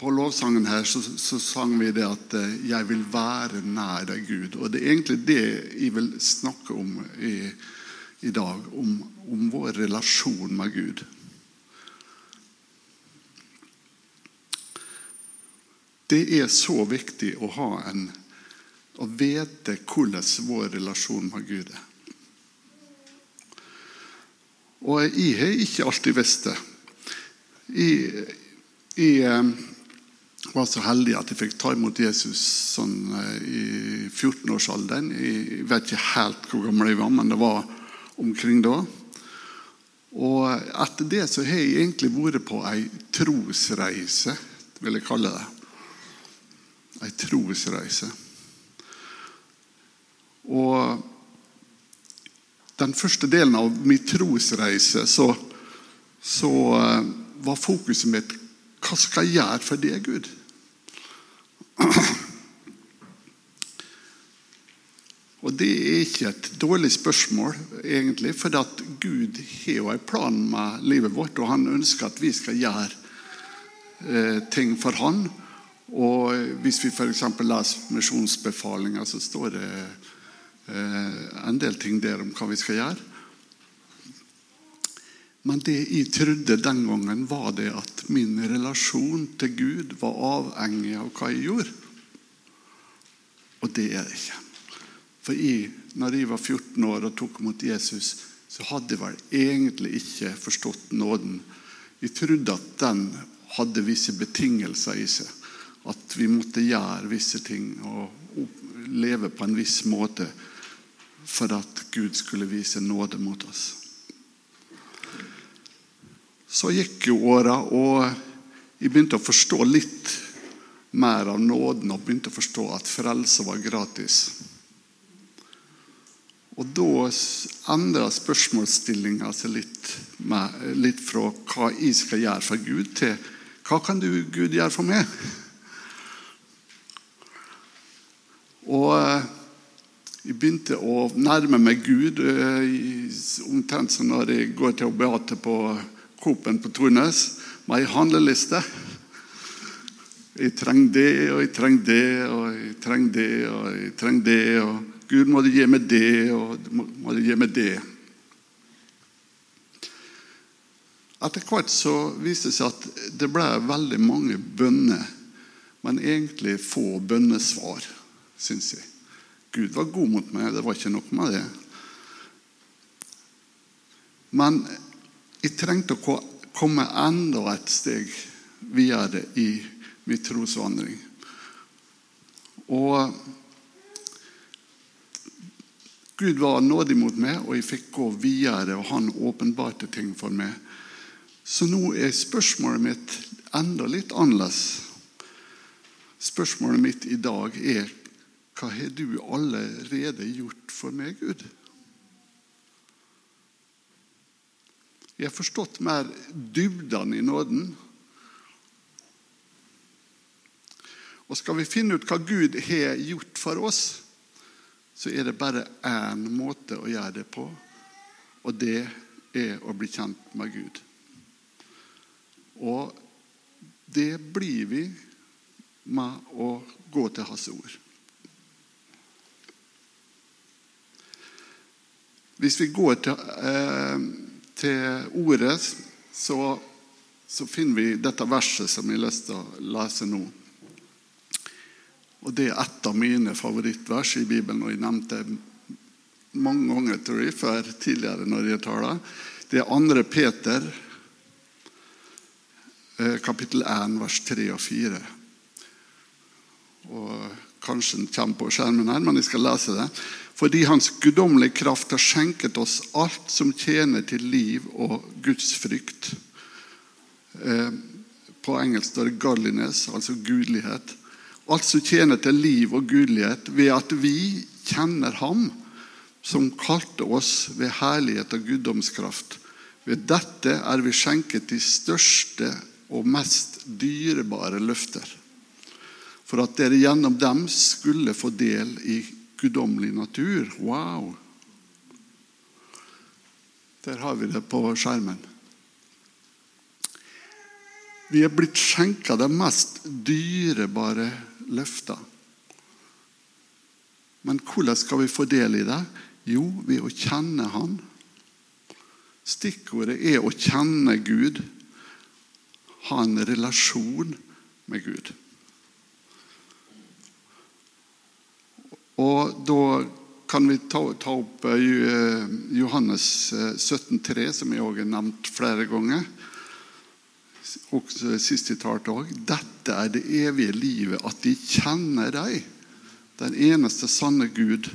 på lovsangen her så, så sang vi det at eh, 'jeg vil være nær deg, Gud'. Og det er egentlig det jeg vil snakke om i, i dag. Om, om vår relasjon med Gud. Det er så viktig å ha en å vite hvordan vår relasjon med Gud er. Og jeg har ikke alltid visst det. Jeg, jeg eh, var så heldig at jeg fikk ta imot Jesus sånn, eh, i 14-årsalderen. Jeg vet ikke helt hvor gammel jeg var, men det var omkring da. Og etter det så har jeg egentlig vært på ei trosreise, vil jeg kalle det. Ei trosreise. Og den første delen av min trosreise så, så uh, var fokuset mitt hva skal jeg gjøre for deg, Gud? Og Det er ikke et dårlig spørsmål, egentlig, for at Gud har jo en plan med livet vårt, og han ønsker at vi skal gjøre eh, ting for han. Og Hvis vi f.eks. leser misjonsbefalinger, så står det Eh, en del ting der om hva vi skal gjøre. Men det jeg trodde den gangen, var det at min relasjon til Gud var avhengig av hva jeg gjorde. Og det er det ikke. For jeg, når jeg var 14 år og tok mot Jesus, så hadde jeg vel egentlig ikke forstått nåden. Jeg trodde at den hadde visse betingelser i seg. At vi måtte gjøre visse ting og leve på en viss måte for at Gud skulle vise nåde mot oss. Så gikk jo åra, og jeg begynte å forstå litt mer av nåden og begynte å forstå at frelse var gratis. Og da endra spørsmålsstillinga seg litt, med, litt fra hva jeg skal gjøre for Gud, til hva kan du, Gud, gjøre for meg? Og jeg begynte å nærme meg Gud eh, omtrent som når jeg går til å beate på Coop-en på Tornes med ei handleliste. Jeg trenger det, og jeg trenger det, og jeg trenger det, og jeg trenger det. Og Gud, må du gi meg det, og må du gi meg det. Etter hvert så viste det seg at det ble veldig mange bønner, men egentlig få bønnesvar, syns jeg. Gud var god mot meg. Det var ikke noe med det. Men jeg trengte å komme enda et steg videre i min trosvandring. Og Gud var nådig mot meg, og jeg fikk gå videre, og han åpenbarte ting for meg. Så nå er spørsmålet mitt enda litt annerledes. Spørsmålet mitt i dag er hva har du allerede gjort for meg, Gud? Jeg har forstått mer dybden i nåden. Og Skal vi finne ut hva Gud har gjort for oss, så er det bare én måte å gjøre det på, og det er å bli kjent med Gud. Og det blir vi med å gå til Hans ord. Hvis vi går til, eh, til ordet, så, så, finner vi dette verset som jeg har lyst til å lese nå. Og Det er et av mine favorittvers i Bibelen, og jeg nevnte det mange ganger tror jeg, før tidligere når jeg taler. Det er 2. Peter, eh, kapittel 1, vers 3 og 4. Og Kanskje den kommer på skjermen her, men jeg skal lese det fordi Hans guddommelige kraft har skjenket oss alt som tjener til liv og Guds frykt. Eh, på engelsk står det 'godliness', altså gudelighet. Alt som tjener til liv og gudelighet ved at vi kjenner Ham som kalte oss ved herlighet og guddomskraft. Ved dette er vi skjenket de største og mest dyrebare løfter. For at dere gjennom dem skulle få del i guddommelig natur. Wow! Der har vi det på skjermen. Vi er blitt skjenka de mest dyrebare løfter. Men hvordan skal vi få del i det? Jo, ved å kjenne Han. Stikkordet er å kjenne Gud, ha en relasjon med Gud. Og da kan vi ta, ta opp eh, Johannes 17,3, eh, som jeg òg har nevnt flere ganger. Også sist jeg talte òg. Dette er det evige livet, at de kjenner deg, den eneste sanne Gud,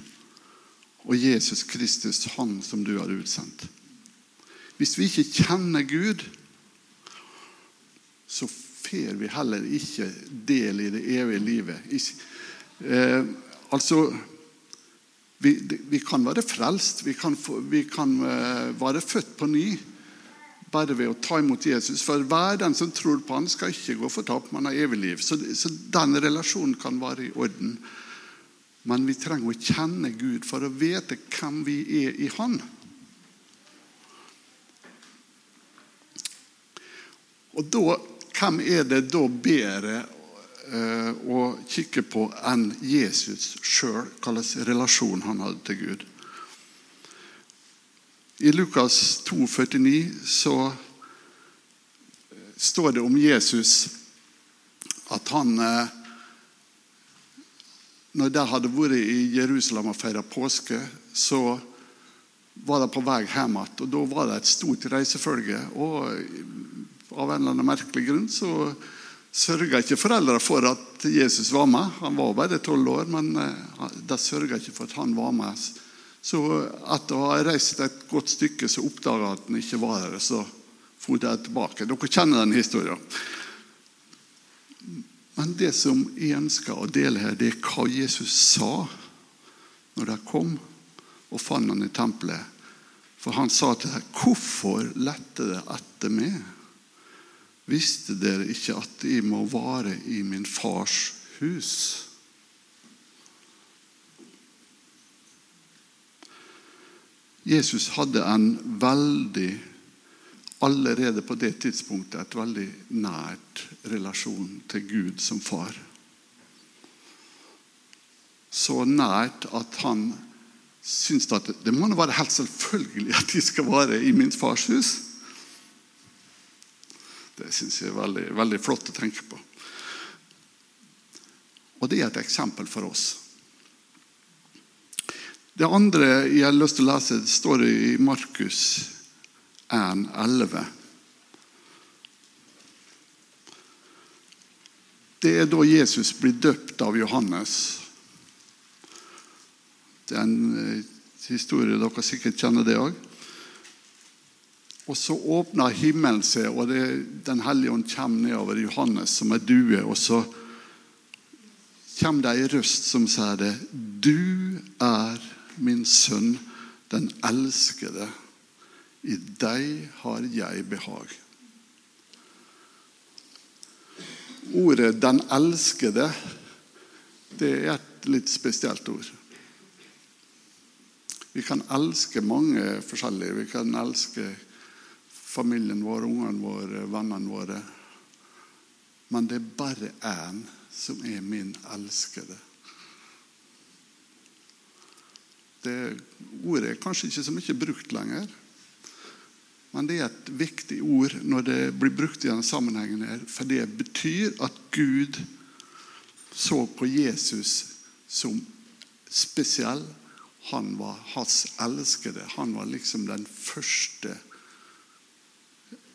og Jesus Kristus, Han som du har utsendt. Hvis vi ikke kjenner Gud, så får vi heller ikke del i det evige livet. Eh, altså vi, vi, kan være frelst, vi kan, vi kan uh, være født på ny bare ved å ta imot Jesus. For hver den som tror på han skal ikke gå fortapt, man har evig liv. Så, så den relasjonen kan være i orden. Men vi trenger å kjenne Gud for å vite hvem vi er i Han. Og da, Hvem er det da bedre eh, å kikke på enn Jesus sjøl? Hvilken relasjon han hadde til Gud. I Lukas 2, 49 så står det om Jesus at han eh, når de hadde vært i Jerusalem og feira påske, så var de på vei hjem igjen. Og da var det et stort reisefølge. Og av en eller annen merkelig grunn så sørga ikke foreldrene for at Jesus var med. Han var bare tolv år, men eh, de sørga ikke for at han var med. Så etter å ha reist et godt stykke så oppdaga at han ikke var der. Så for de tilbake. Dere kjenner den historien. Men det som jeg ønsker å dele her, det er hva Jesus sa når de kom og fant han i tempelet. For han sa til dem, 'Hvorfor lette det etter meg?' Visste dere ikke at jeg må vare i min fars hus? Jesus hadde en veldig allerede på det tidspunktet et veldig nært relasjon til Gud som far. Så nært at han syntes at det må være helt selvfølgelig at de skal være i min fars hus. Det syns jeg er veldig, veldig flott å tenke på. Og det er et eksempel for oss. Det andre jeg har lyst til å lese, står i Markus 1,11. Det er da Jesus blir døpt av Johannes. Det er en eh, historie dere sikkert kjenner det òg. Og så åpner himmelen seg, og det, Den hellige ånd kommer nedover Johannes som er due. Og så kommer det ei røst som sier det. Du er min sønn, den elskede. I deg har jeg behag. Ordet 'den elskede' det er et litt spesielt ord. Vi kan elske mange forskjellige. Vi kan elske familien vår, ungene våre, vennene våre. Men det er bare én som er min elskede. Det ordet er kanskje ikke så mye brukt lenger. Men det er et viktig ord når det blir brukt i denne sammenhengen. her, For det betyr at Gud så på Jesus som spesiell. Han var hans elskede. Han var liksom den første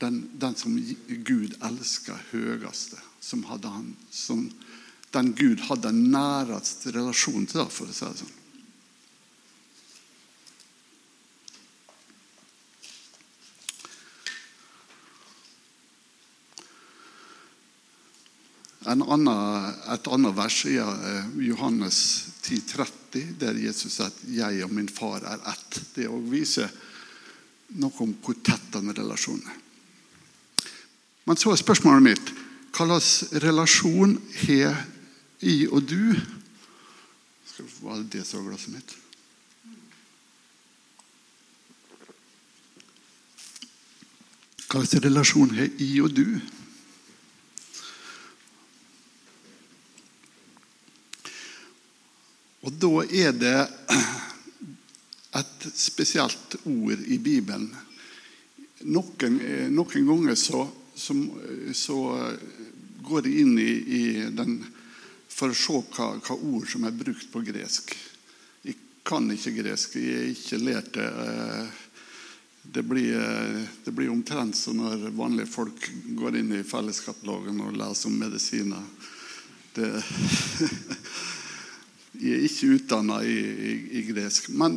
Den, den som Gud elska høyeste. Som hadde han, som den Gud hadde nærest relasjon til, for å si det sånn. Annen, et annet vers er eh, Johannes 10, 30, der Jesus sier at 'jeg og min far er ett'. Det viser vise noe om hvor tett den relasjonen er. Men så er spørsmålet mitt hva slags relasjon har jeg og du Skal Var det det som var glasset mitt? Hva slags relasjon har jeg og du? Og da er det et spesielt ord i Bibelen. Noen, eh, noen ganger så så, så, går jeg inn i, i, den for å se hva, hva, ord som er brukt på gresk. Jeg kan ikke gresk, jeg har ikke lært det. Det blir, det blir omtrent som når vanlige folk går inn i felleskatalogen og leser om medisiner. Det Jeg er ikke utdanna i, i, i, gresk. Men,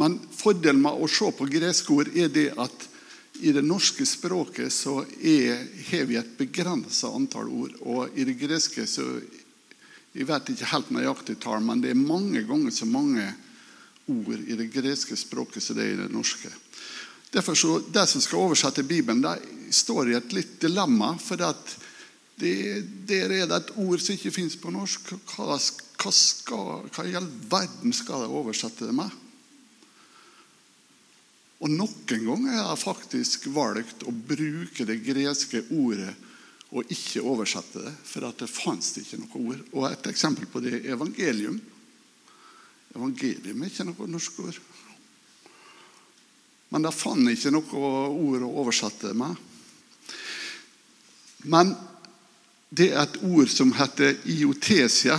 men, fordelen med å se på greske ord er det at i det norske språket så er, har vi et begrensa antall ord. Og i det greske så Jeg vet ikke helt nøyaktig tall, men det er mange ganger så mange ord i det greske språket som det er i det norske. Derfor så, De som skal oversette Bibelen, de står i et litt dilemma. for at det, Der er det et ord som ikke fins på norsk. Hva, hva, skal, hva, i all verden skal jeg oversette det med? Og Noen ganger har jeg faktisk valgt å bruke det greske ordet og ikke oversette det, for at det fantes ikke noe ord. Og Et eksempel på det er evangelium. Evangelium er ikke noe norsk ord. Men de fant ikke noe ord å oversette med. Men det er et ord som heter iotesia,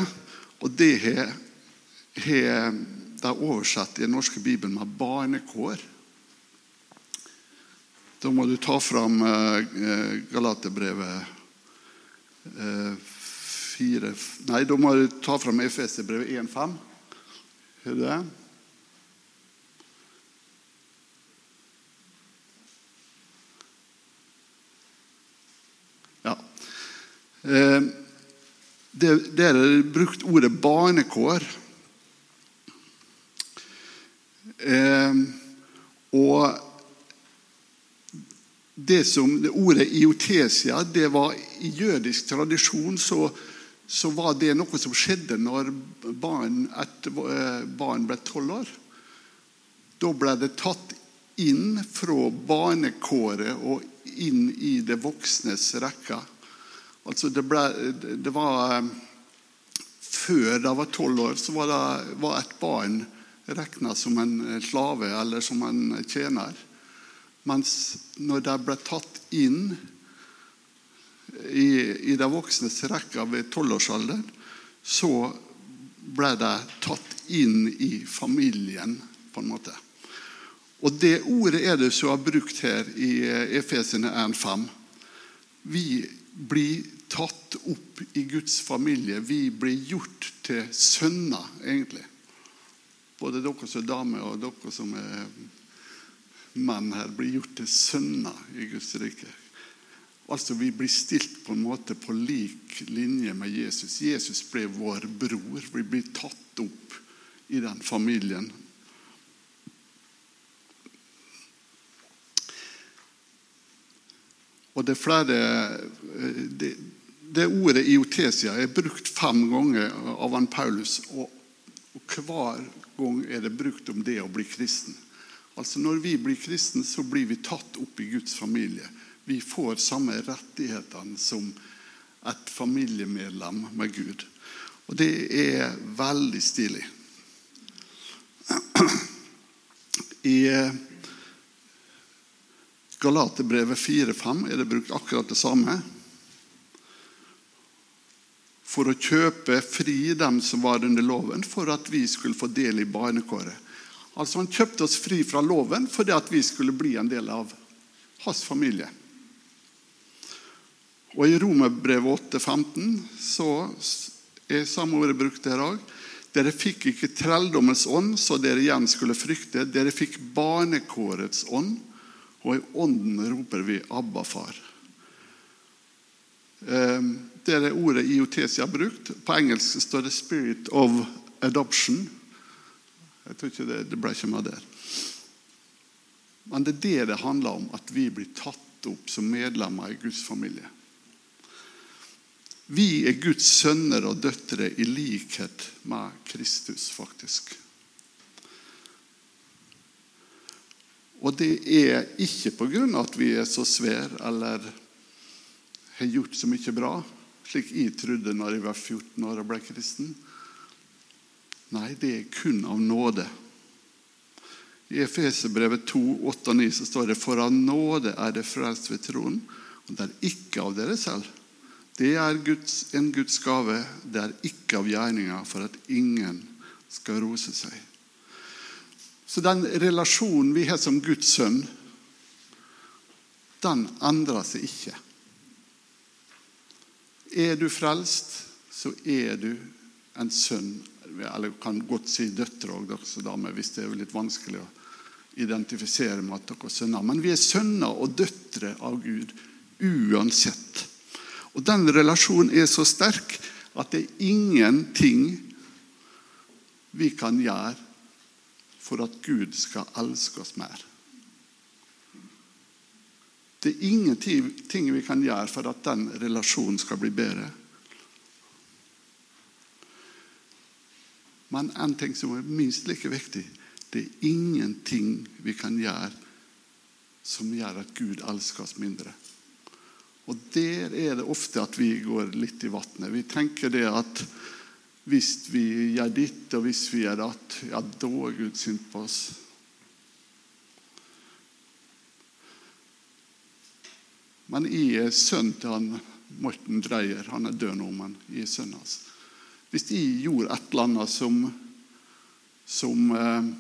og det har de oversatt i den norske bibelen med barnekår. Da må du ta fram eh, Galaterbrevet 4 eh, Nei, da må du ta fram Efeserbrevet 1,5. Er du det? Ja. der er det brukt ordet barnekår. Eh, og det som det ordet iotesia det var I jødisk tradisjon så, så var det noe som skjedde når barn, et eh, barn ble tolv år. Da ble det tatt inn fra barnekåret og inn i det voksnes rekker. Altså det, ble, det var eh, Før de var tolv år, så var, det, var et barn regna som en slave eller som en tjener. Mens når de ble tatt inn i, i de voksnes rekker ved tolvårsalderen, så ble de tatt inn i familien, på en måte. Og Det ordet er det som er brukt her i Efesene 1,5. Vi blir tatt opp i Guds familie. Vi blir gjort til sønner, egentlig. Både dere som er damer og dere som er menn her, blir gjort til sønner i Guds rike. Altså, Vi blir stilt på en måte på lik linje med Jesus. Jesus ble vår bror. Vi blir tatt opp i den familien Og det, flere, eh, det, det ordet iotesia er brukt fem ganger av han Paulus. Og, og hver gang er det brukt om det å bli kristen. Altså Når vi blir kristne, så blir vi tatt opp i Guds familie. Vi får samme rettighetene som et familiemedlem med Gud. Og det er veldig stilig. I Galaterbrevet 4-5 er det brukt akkurat det samme. For å kjøpe fri dem som var under loven, for at vi skulle få del i barnekåret. Altså Han kjøpte oss fri fra loven fordi at vi skulle bli en del av hans familie. Og I Romerbrevet 8-15 så er samme ordet brukt her òg. Dere fikk ikke trelldommens ånd, så dere igjen skulle frykte. Dere fikk barnekårets ånd og i ånden roper vi 'Abba, far'. Ehm, det er ordet IOTC har brukt. På engelsk står det 'spirit of adoption'. Jeg tror ikke det, det ble ikke mer der. Men det er det det handler om, at vi blir tatt opp som medlemmer i Guds familie. Vi er Guds sønner og døtre i likhet med Kristus, faktisk. Og det er ikke pga. at vi er så svære eller har gjort så mye bra, slik jeg trodde når jeg var 14 år og ble kristen. Nei, det er kun av nåde. I Efeserbrevet 2, 8 og 9 så står det For av nåde er det frelst ved troen, og det er ikke av dere selv. Det er Guds, en Guds gave. Det er ikke av gjerninga for at ingen skal rose seg. Så den relasjonen vi har som Guds sønn, den endrer seg ikke. Er du frelst, så er du en sønn. Eller kan godt si døtre òg, hvis det er litt vanskelig å identifisere med at dere er sønner. Men vi er sønner og døtre av Gud uansett. Og Den relasjonen er så sterk at det er ingenting vi kan gjøre for at Gud skal elske oss mer. Det er ingenting vi kan gjøre for at den relasjonen skal bli bedre. Men en ting som er minst like viktig det er ingenting vi kan gjøre som gjør at Gud elsker oss mindre. Og Der er det ofte at vi går litt i vannet. Vi tenker det at hvis vi gjør ditt og hvis vi gjør datt, ja, da er Gud sint på oss. Men jeg er sønn til han Morten Dreyer. Han er død nå, men jeg er sønnen hans. Hvis de gjorde et eller annet som, som eh,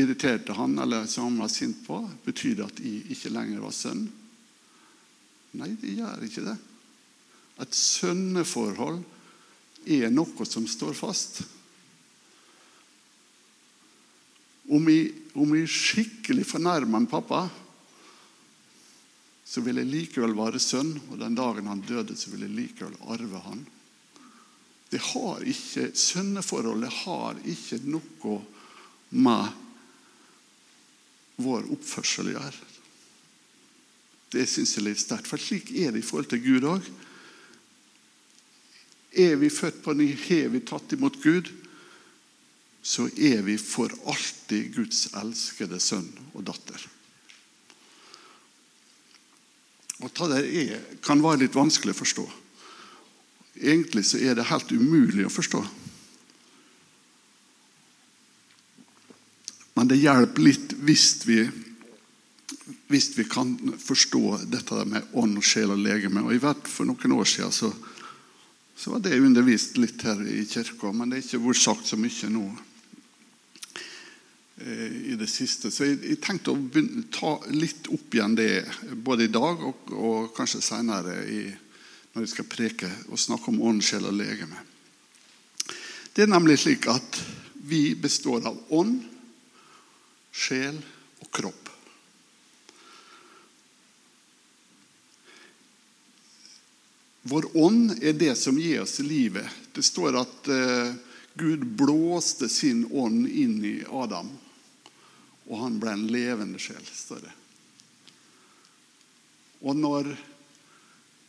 irriterte han eller som han var sint på, betyr det at de ikke lenger var sønn? Nei, det gjør ikke det. Et sønneforhold er noe som står fast. Om jeg, om jeg skikkelig fornærmer en pappa, så vil jeg likevel være sønn, og den dagen han døde, så vil jeg likevel arve han. Det har ikke, Sønneforholdet har ikke noe med vår oppførsel å gjøre. Det syns jeg er litt sterkt. For slik er det i forhold til Gud òg. Er vi født på ny, har vi tatt imot Gud, så er vi for alltid Guds elskede sønn og datter. Og Det er, kan være litt vanskelig å forstå. Egentlig så er det helt umulig å forstå. Men det hjelper litt hvis vi, hvis vi kan forstå dette med ånd, sjel og legeme. Og jeg vet For noen år siden så, så var det undervist litt her i kirka, men det er ikke vært sagt så mye nå eh, i det siste. Så jeg, jeg tenkte å ta litt opp igjen det både i dag og, og kanskje senere i, når jeg skal preke og snakke om ånd, sjel og legeme. Det er nemlig slik at vi består av ånd, sjel og kropp. Vår ånd er det som gir oss livet. Det står at uh, Gud blåste sin ånd inn i Adam, og han ble en levende sjel. står det. Og når,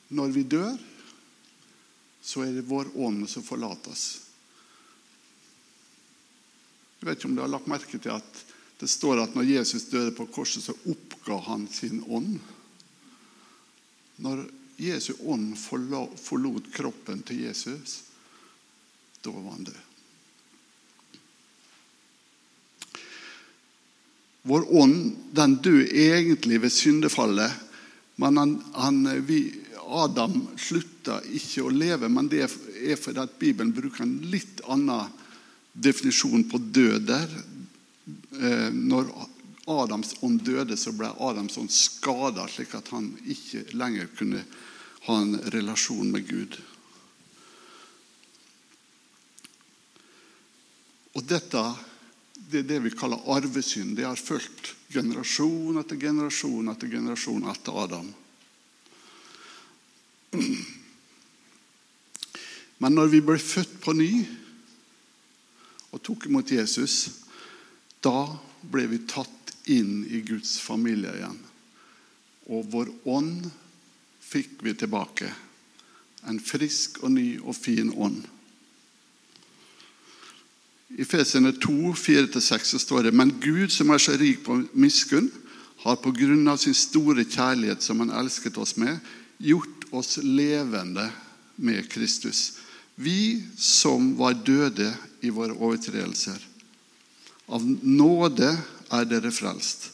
når vi dør, så er det vår ånd som forlater oss. Jeg vet ikke om du har lagt merke til at det står at når Jesus døde på korset, så oppga han sin ånd. Når Jesu ånd forlot kroppen til Jesus, da var han død. Vår ånd den døde egentlig ved syndefallet, men han, han, vi, Adam slutta ikke å leve. Men det er fordi at Bibelen bruker en litt annen definisjon på død der. Eh, når Adams ånd døde, så ble Adams ånd skada, slik at han ikke lenger kunne ha en relasjon med Gud. Og dette det er det vi kaller arvesynd. Det har fulgt generasjon etter generasjon etter generasjon etter Adam. Men når vi ble født på ny og tok imot Jesus, da ble vi tatt inn i Guds familie igjen. Og vår ånd fikk vi tilbake. En frisk og ny og fin ånd. I Fesene 2, 4-6 står det Men Gud, som er så rik på miskunn, har på grunn av sin store kjærlighet som han elsket oss med, gjort oss levende med Kristus. Vi som var døde i våre overtredelser. Av nåde er dere frelst.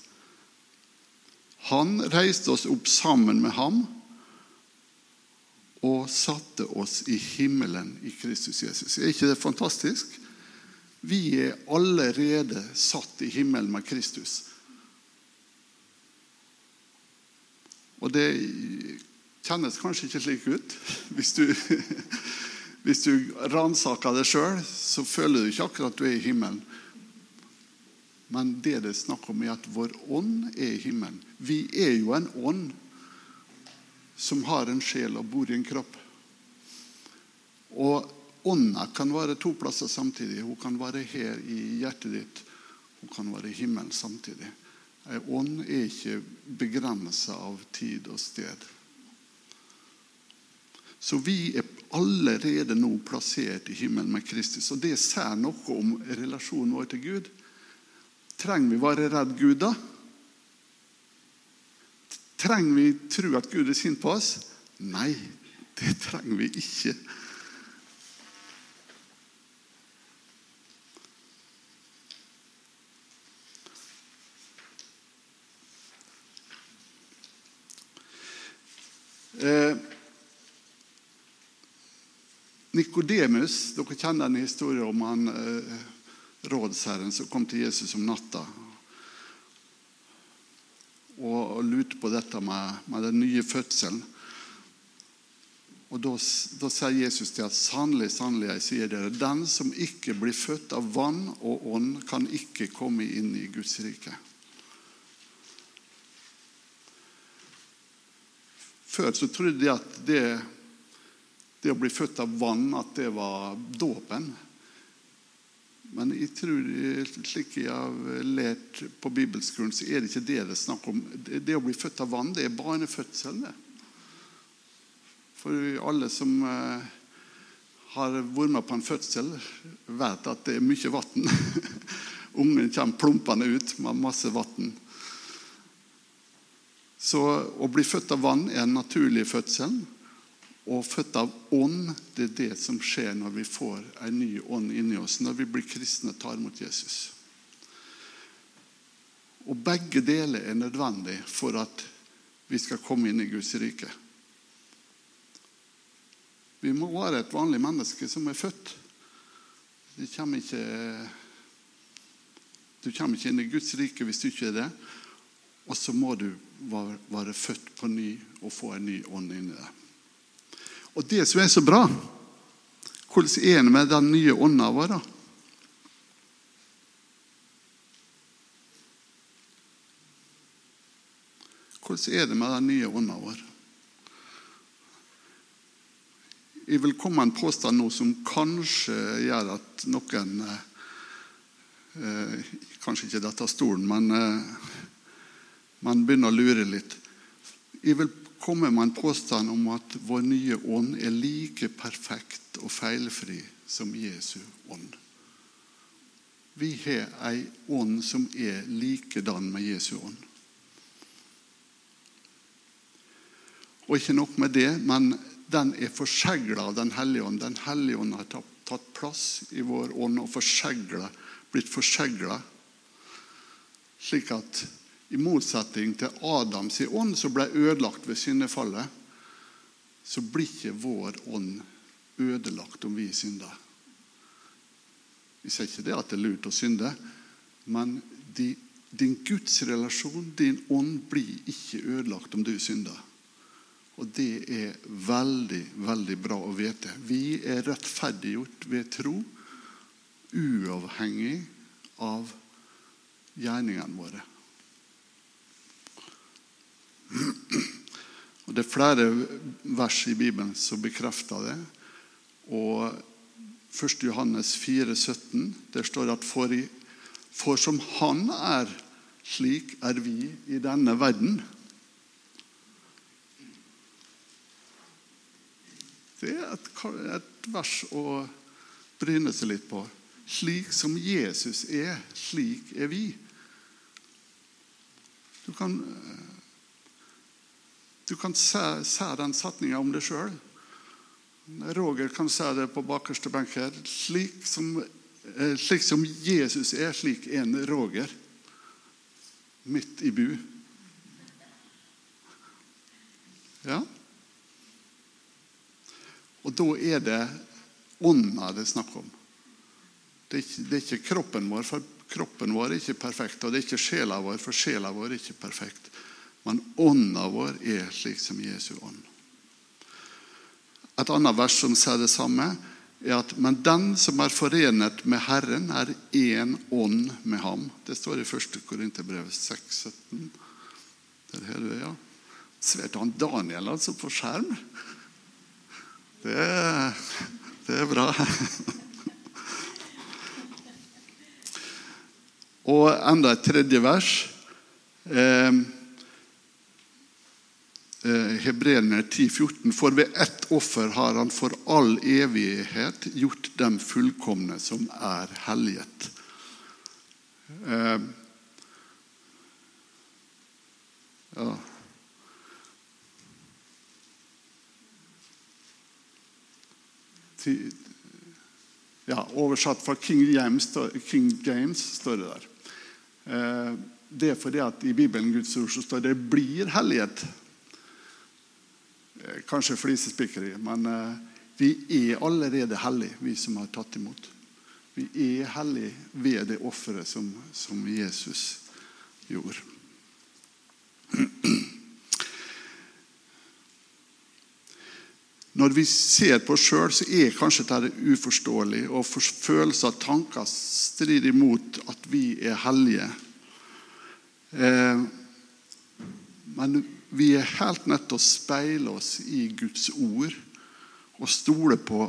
Han reiste oss opp sammen med ham og satte oss i himmelen i Kristus Jesus. Er ikke det fantastisk? Vi er allerede satt i himmelen med Kristus. Og det kjennes kanskje ikke slik ut. Hvis du, hvis du ransaker deg sjøl, så føler du ikke akkurat at du er i himmelen. Men det det er snakk om, er at vår ånd er i himmelen. Vi er jo en ånd som har en sjel og bor i en kropp. Og ånda kan være to plasser samtidig. Hun kan være her i hjertet ditt. Hun kan være i himmelen samtidig. Ei ånd er ikke begrensa av tid og sted. Så vi er allerede nå plassert i himmelen med Kristus. Og det sier noe om relasjonen vår til Gud. Trenger vi være redd Gud, da? Trenger vi tro at Gud er sint på oss? Nei, det trenger vi ikke. Eh, Nikodemus, dere kjenner en historie om han eh, rådsherren som kom til Jesus om natta og, lurte på dette med, med den nye fødselen. Og da sier Jesus til at sannelig, sannelig, jeg sier dere, den som ikke blir født av vann og ånd, kan ikke komme inn i Guds rike. Før så trodde de at det, det å bli født av vann at det var dåpen. Men jeg tror, slik jeg har lært på bibelskolen, så er det ikke det det er snakk om. Det å bli født av vann, det er barnefødsel. det. For alle som eh, har vært med på en fødsel, vet at det er mye vann. Ungen kommer plumpende ut med masse vann. Så å bli født av vann er en naturlig fødsel. Og født av ånd, det er det som skjer når vi får en ny ånd inni oss, når vi blir kristne og tar imot Jesus. Og begge deler er nødvendig for at vi skal komme inn i Guds rike. Vi må være et vanlig menneske som er født. Du kommer ikke, du kommer ikke inn i Guds rike hvis du ikke er det. Og så må du være født på ny og få en ny ånd inni deg. Og det som er så bra Hvordan er det med den nye ånda vår? da? Hvordan er det med den nye ånda vår? Jeg vil komme med en påstand nå som kanskje gjør at noen eh, Kanskje ikke dette stolen, men eh, man begynner å lure litt. Jeg vil komme man påstand om at vår nye ånd er like perfekt og feilfri som Jesu ånd. Vi har ei ånd som er likedan med Jesu ånd. Og ikke nok med det, men den er forsegla av Den hellige ånd. Den hellige ånd har tatt plass i vår ånd og forseglet, blitt forsegla, slik at i motsetning til Adams ånd, som ble ødelagt ved syndefallet, så blir ikke vår ånd ødelagt om vi synder. Vi sier ikke det at det er lurt å synde, men din, din gudsrelasjon, din ånd, blir ikke ødelagt om du synder. Og det er veldig, veldig bra å vite. Vi er rettferdiggjort ved tro, uavhengig av gjerningene våre. Og Det er flere vers i Bibelen som bekrefter det. Og 1. Johannes 4, 17, der står at for, i, for som Han er, slik er vi i denne verden. Det er et, et vers å bryne seg litt på. Slik som Jesus er, slik er vi. Du kan du kan se, se den setninga om deg sjøl. Roger kan se det på bakerste benk her. Slik som, eh, slik som Jesus er, slik en Roger. Midt i bu. Ja. Og da er det ånda det er snakk om. Det er, ikke, det er ikke kroppen vår, for kroppen vår er ikke perfekt. Og det er ikke sjela vår, for sjela vår er ikke perfekt. Men ånda vår er slik som Jesu ånd. Et annet vers som sier det samme, er at men den som er forenet med Herren, er én ånd med ham. Det står i 1. Korinterbrev 6, 17. Der har du det, ja. Svært han Daniel altså på skjerm. Det, det er bra. Og enda et tredje vers. Eh, Hebreerne 10,14.: For ved ett offer har han for all evighet gjort dem fullkomne som er helliget. Eh, ja. ja, Oversatt fra King James, King James står det der. Eh, det er fordi at i Bibelen Guds ord så står det 'blir hellighet'. Eh, kanskje flisespikkeri, men eh, vi er allerede hellige, vi som har tatt imot. Vi er hellige ved det offeret som, som Jesus gjorde. Når vi ser på oss sjøl, så er kanskje dette uforståelig, og følelser og tanker strider imot at vi er hellige. Eh, men vi er helt nødt til å speile oss i Guds ord og stole på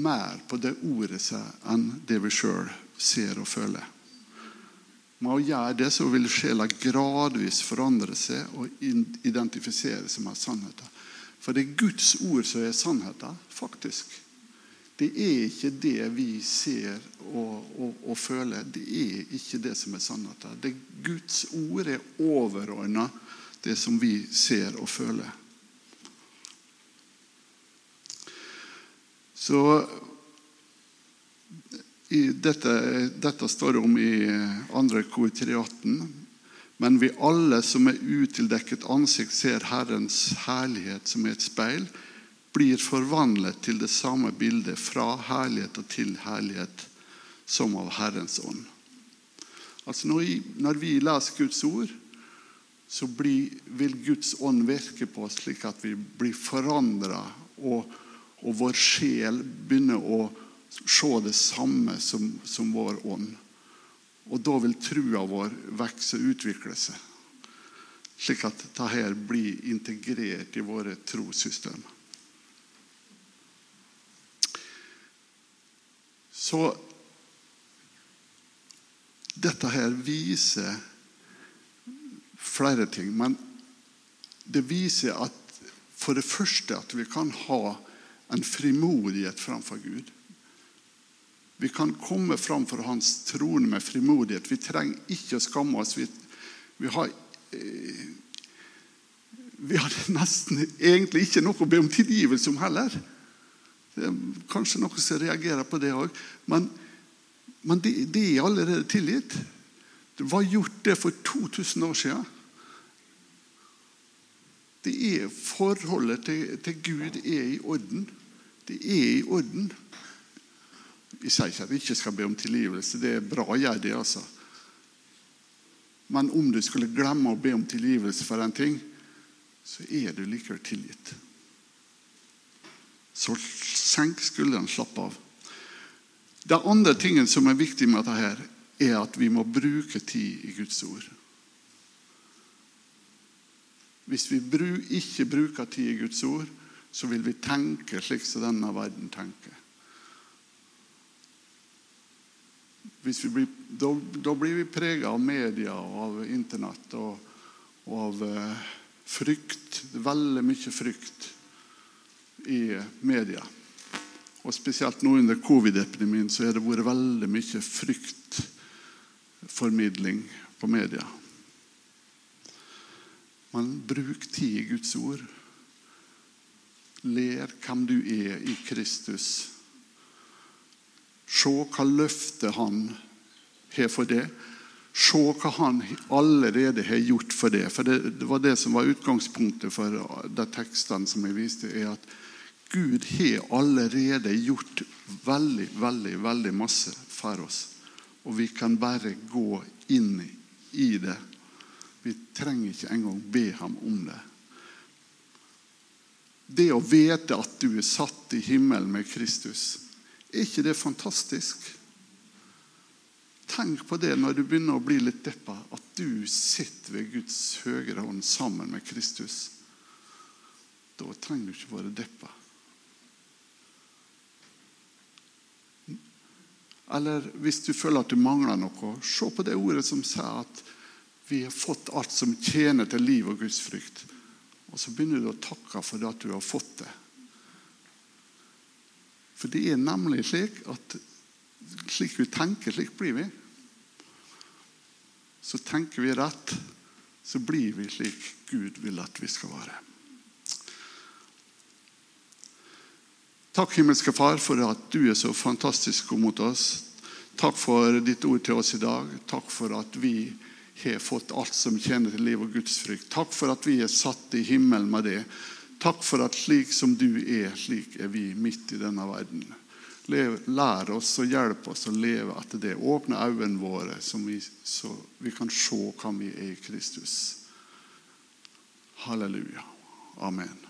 mer på det ordet seg enn det vi sjøl ser og føler. Med å gjøre det så vil sjela gradvis forandre seg og identifisere seg med sannheten. For det er Guds ord som er sannheten, faktisk. Det er ikke det vi ser og, og, og føler. Det er ikke det som er sannheten. Det Guds ord er overordna det som vi ser og føler. Så dette, dette, står om i 2. kor 318. Men vi alle som er utildekket ansikt, ser Herrens herlighet som i et speil, blir forvandlet til det samme bildet fra herlighet og til herlighet som av Herrens ånd. Altså når vi leser Guds ord, så blir, vil Guds ånd virke på oss slik at vi blir forandra, og, og, vår sjel begynner å se det samme som, som vår ånd. Og da vil trua vår vokse og utvikle seg, slik at dette blir integrert i våre trossystem. Så dette her viser flere ting. Men det viser at for det første at vi kan ha en frimodighet framfor Gud. Vi kan komme framfor Hans trone med frimodighet. Vi trenger ikke å skamme oss. Vi, vi, har, eh, vi har nesten egentlig ikke noe å be om tilgivelse om heller. Det er kanskje noen som reagerer på det òg. Men, men det, det, er allerede tilgitt. Det var gjort det for 2000 år siden. Det er Forholdet til, til Gud er i orden. Det er i orden. Jeg sier ikke at vi ikke skal be om tilgivelse. Det er bra å gjøre det. altså. Men om du skulle glemme å be om tilgivelse for en ting, så er du likevel tilgitt. Så senk skuldrene, slapp av. Den andre tingen som er viktig med dette, her, er at vi må bruke tid i Guds ord. Hvis vi ikke bruker tid i Guds ord, så vil vi tenke slik som denne verden tenker. Blir, da, da, blir vi prega av media og av Internett og, og av eh, frykt. Veldig mye frykt i media. Og Spesielt nå under covid-epidemien så har det vært veldig mye fryktformidling på media. Men bruk tid i Guds ord. ler hvem du er i Kristus. Se hva løftet han har for det. Se hva han allerede har gjort for det. For det, det var det som var utgangspunktet for de tekstene som jeg viste. er at Gud har allerede gjort veldig, veldig, veldig masse for oss. Og vi kan bare gå inn i det. Vi trenger ikke engang be ham om det. Det å vite at du er satt i himmelen med Kristus, er ikke det fantastisk? Tenk på det når du begynner å bli litt deppa, at du sitter ved Guds høyre hånd sammen med Kristus. Da trenger du ikke være deppa. Eller hvis du føler at du mangler noe, se på det ordet som sier at vi har fått alt som tjener til liv og Guds frykt. Og så begynner du å takke for det at du har fått det. For det er nemlig slik at slik vi tenker, slik blir vi. Så tenker vi rett, så blir vi slik Gud vil at vi skal være. Takk, himmelske Far, for at du er så fantastisk god mot oss. Takk for ditt ord til oss i dag. Takk for at vi har fått alt som tjener til liv og gudsfrykt. Takk for at vi er satt i himmelen med det. Takk for at slik som du er, slik er vi midt i denne verden. Lær oss og hjelp oss å leve etter det. Åpne øynene våre, vi, så vi kan se hvem vi er i Kristus. Halleluja. Amen.